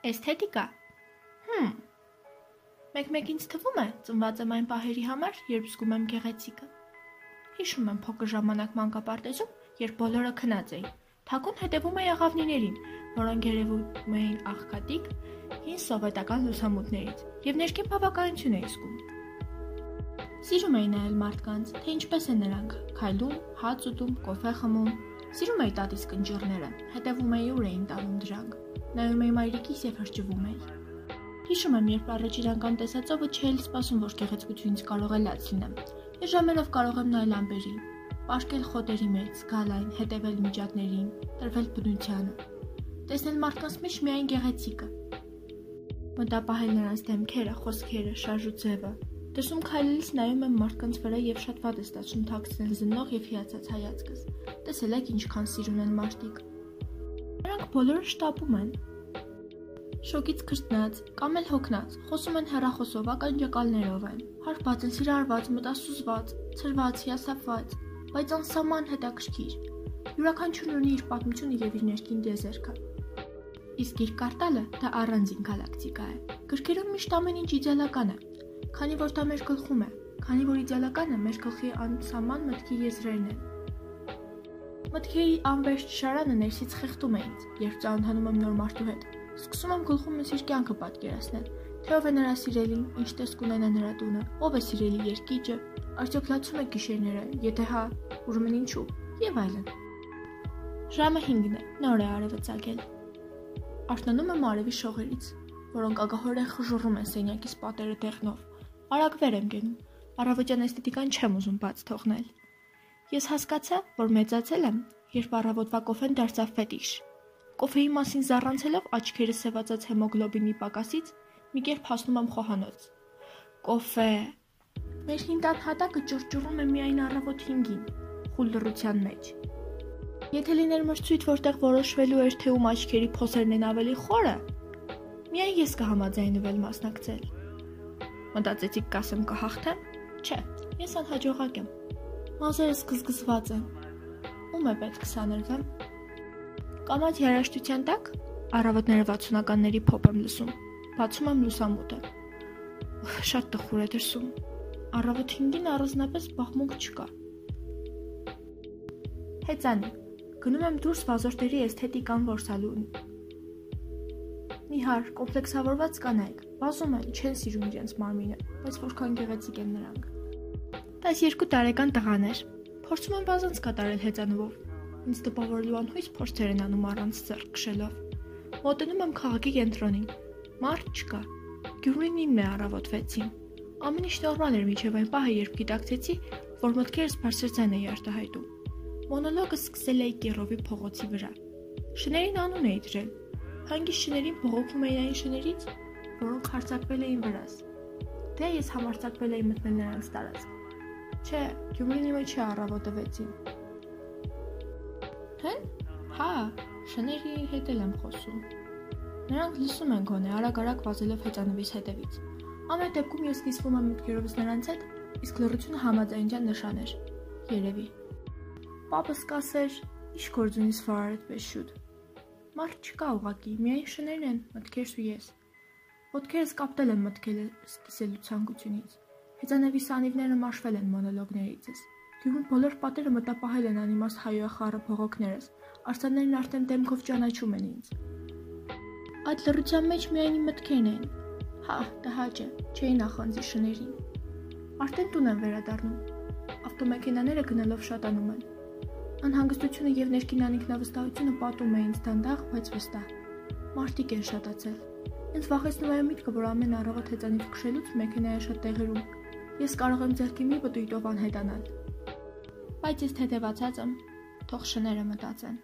Էսթետիկա։ Հմ։ Մեկ-մեկ ինձ թվում է, ծնված եմ այն պահերի համար, երբ զգում եմ գեղեցիկը։ Հիշում եմ փոքր ժամանակ մանկապարտեզում, երբ բոլորը քնած էին։ Թակուն հետևում էի աղավնիներին, որոնք երևում էին աղքատիկ, հին սովետական լուսամուտներից, եւ ներքին բավականություն էի զգում։ Սիրում էի նայել մարդկանց, թե ինչպես են նրանք քայլում, հաց ուտում, կոֆե խմում։ Սիրում էի տատիս կնճիռները, հետևում էի ուր էին տանում դրանք։ Նայում էի մայրիկիս եւ հրճվում էի։ Հիշում եմ, երբ առաջին անգամ տեսա ծովը չէի սպասում, որ գեղեցկությունից կարող է լաց լինեմ։ Ես ժամերով կարող եմ նայել ամպերին, պաշկել խոտերի մեջ, գալ այն, հետևել միջատներին, տրվել բնությանը։ Տեսնել մարդկանց մեջ միայն գեղեցիկը։ Մտապահել նրանց դեմքերը, խոսքերը, շարժուձևը։ Դրսում քայլելիս նայում եմ մարդկանց վրա եւ շատ վատ է ստացվում թաքցնել զննող եւ հիացած հայացքս։ Տեսել եք ինչքան սիրուն են մարդիկ։ բոլորը շտապում են, շոկից քրտնած կամ էլ հոգնած, խոսում են հեռախոսով, ականջակալներով են, հարբած են սիրարված, մտասուզված, ցրված, հիասափված, բայց անսահման հետաքրքիր։ Յուրաքանչյուրն ունի իր պատմությունը եւ իր ներքին դեզերքը։ Իսկ իր կարտալը դա առանձին գալակտիկա է։ Գրքերում միշտ ամեն ինչ իդեալական է, քանի որ դա մեր գլխում է, քանի որ իդեալականը մեր գլխի անսահման մտքի եզրերն են։ Մտքի անվերջ շարանը ներսից խեղդում է ինձ, երբ ծանոթանում եմ նոր մարդու հետ Սկսում եմ գլխումս իր կյանքը պատկերացնել, թե ով է նրա սիրելին, ինչ տեսք ունենա նրա տունը, ով է սիրելի երկիճը, արդյոք լացում է գիշերները, եթե հա, ուրեմն ինչու, եւ այլն։ Ժամը 5-ն է, նոր է արևը ծագել։ Արթնանում եմ արևի շողերից, որոնք ագահորեն խժռում են սենյակիս պատերը տեղնով։ Արագ վեր եմ գնում։ Առավոտյան էսթետիկան չեմ ուզում բաց թողնել։ Ես հասկացա, որ մեծացել եմ, երբ առավոտվա կոֆեն դարձավ ֆետիշ։ Կոֆեի մասին զառանցելով աչքերը սևացած հեմոգլոբինի պակասից մի կերպ հասնում եմ խոհանոց։ Կոֆե։ Մեր հինտան հատակը ճռճռում է միայն առավոտ 5-ին, խուլ լռության մեջ։ Եթե լիներ մրցույթ, որտեղ որոշվելու էր, թե ում աչքերի փոսերն են ավելի խորը, միայն ես կհամաձայնվել մասնակցել։ Մտածեցիք կասեմ կհաղթեմ։ Չէ, ես անհաջողակ եմ։ Մազերս գզգզված են։ Ում է պետք սաներվեմ։ Կամած երաշտության տակ առավոտները 60-ականների փոփ եմ լսում։ Բացում եմ լուսամուտը։ Շատ տխուր է դրսում։ Առավոտ 5-ին առանձնապես բախմունք չկա։ Հեծանի։ Գնում եմ դուրս վազորդերի էսթետիկան որսալուն։ Նիհար, կոմպլեքսավորված կանայք, վազում են, չեն սիրում իրենց մարմինը, բայց որքան գեղեցիկ են նրանք։ 12 տարեկան տղաներ։ Փորձում են վազանց կատարել հեծանվով, Ինձ տպավորելու անհույս փորձեր են անում առանց ձեռք քշելով։ Մոտենում եմ քաղաքի կենտրոնին։ Մարդ չկա։ Գյումրին իմն է առավոտ 6-ին։ Ամեն ինչ նորմալ էր միջև այն պահը, երբ գիտակցեցի, որ մտքերս բարձրացան էի արտահայտում։ Մոնոլոգը սկսել էի Կիրովի փողոցի վրա։ Շներին անուն էի դրել։ Հանգիստ շներին բողոքում էի այն շներից, որոնք հարցակվել էին վրաս։ Դե ես համարցակվել էի մտնել նրանց տարածք։ Չէ, Գյումրին իմը չի առավոտը 6-ին։ Թե՞։ Հա, շների հետ եմ խոսում։ Նրանք լսում են գոնե արագ-արագ վազելով հեծանվից հետևից։ Ամեն դեպքում ես կիսվում եմ մտքերովս նրանց հետ, իսկ լռությունը համաձայնության նշան էր։ Երևի։ Պապս կասեր, ի՞նչ գործ ունիս վարար այդպես շուտ։ Մարդ չկա ուղակի, միայն շներն են, մտքերս ու ես։ Ոտքերս կապտել եմ մտքերը սկսելու ցանկությունից։ Հեծանվի սանիվները մաշվել են մոնոլոգներիցս։ Գյուղում բոլոր պատերը մտապահել են անիմաստ հայոյախառը փողոքներս, արսաններն արդեն դեմքով ճանաչում են ինձ։ Այդ լռության մեջ միայն մտքերն էին։ Հա, տհաճ է, չէի նախանձի շներին։ Արդեն տուն եմ վերադառնում։ Ավտոմեքենաները գնալով շատանում են։ Անհանգստությունը եւ ներքին անինքնավստահությունը պատում է ինձ դանդաղ, բայց վստահ։ Մարտիկ են շատացել։ Ինձ վախեցնում է միտքը, որ ամեն առավոտ հեծանիվ քշելուց մեքենայի շատ տեղերում ես կարող եմ ձեռքի մի պտույտով անհետանալ բայց ես թեթևացած եմ, թող շները մտածեն։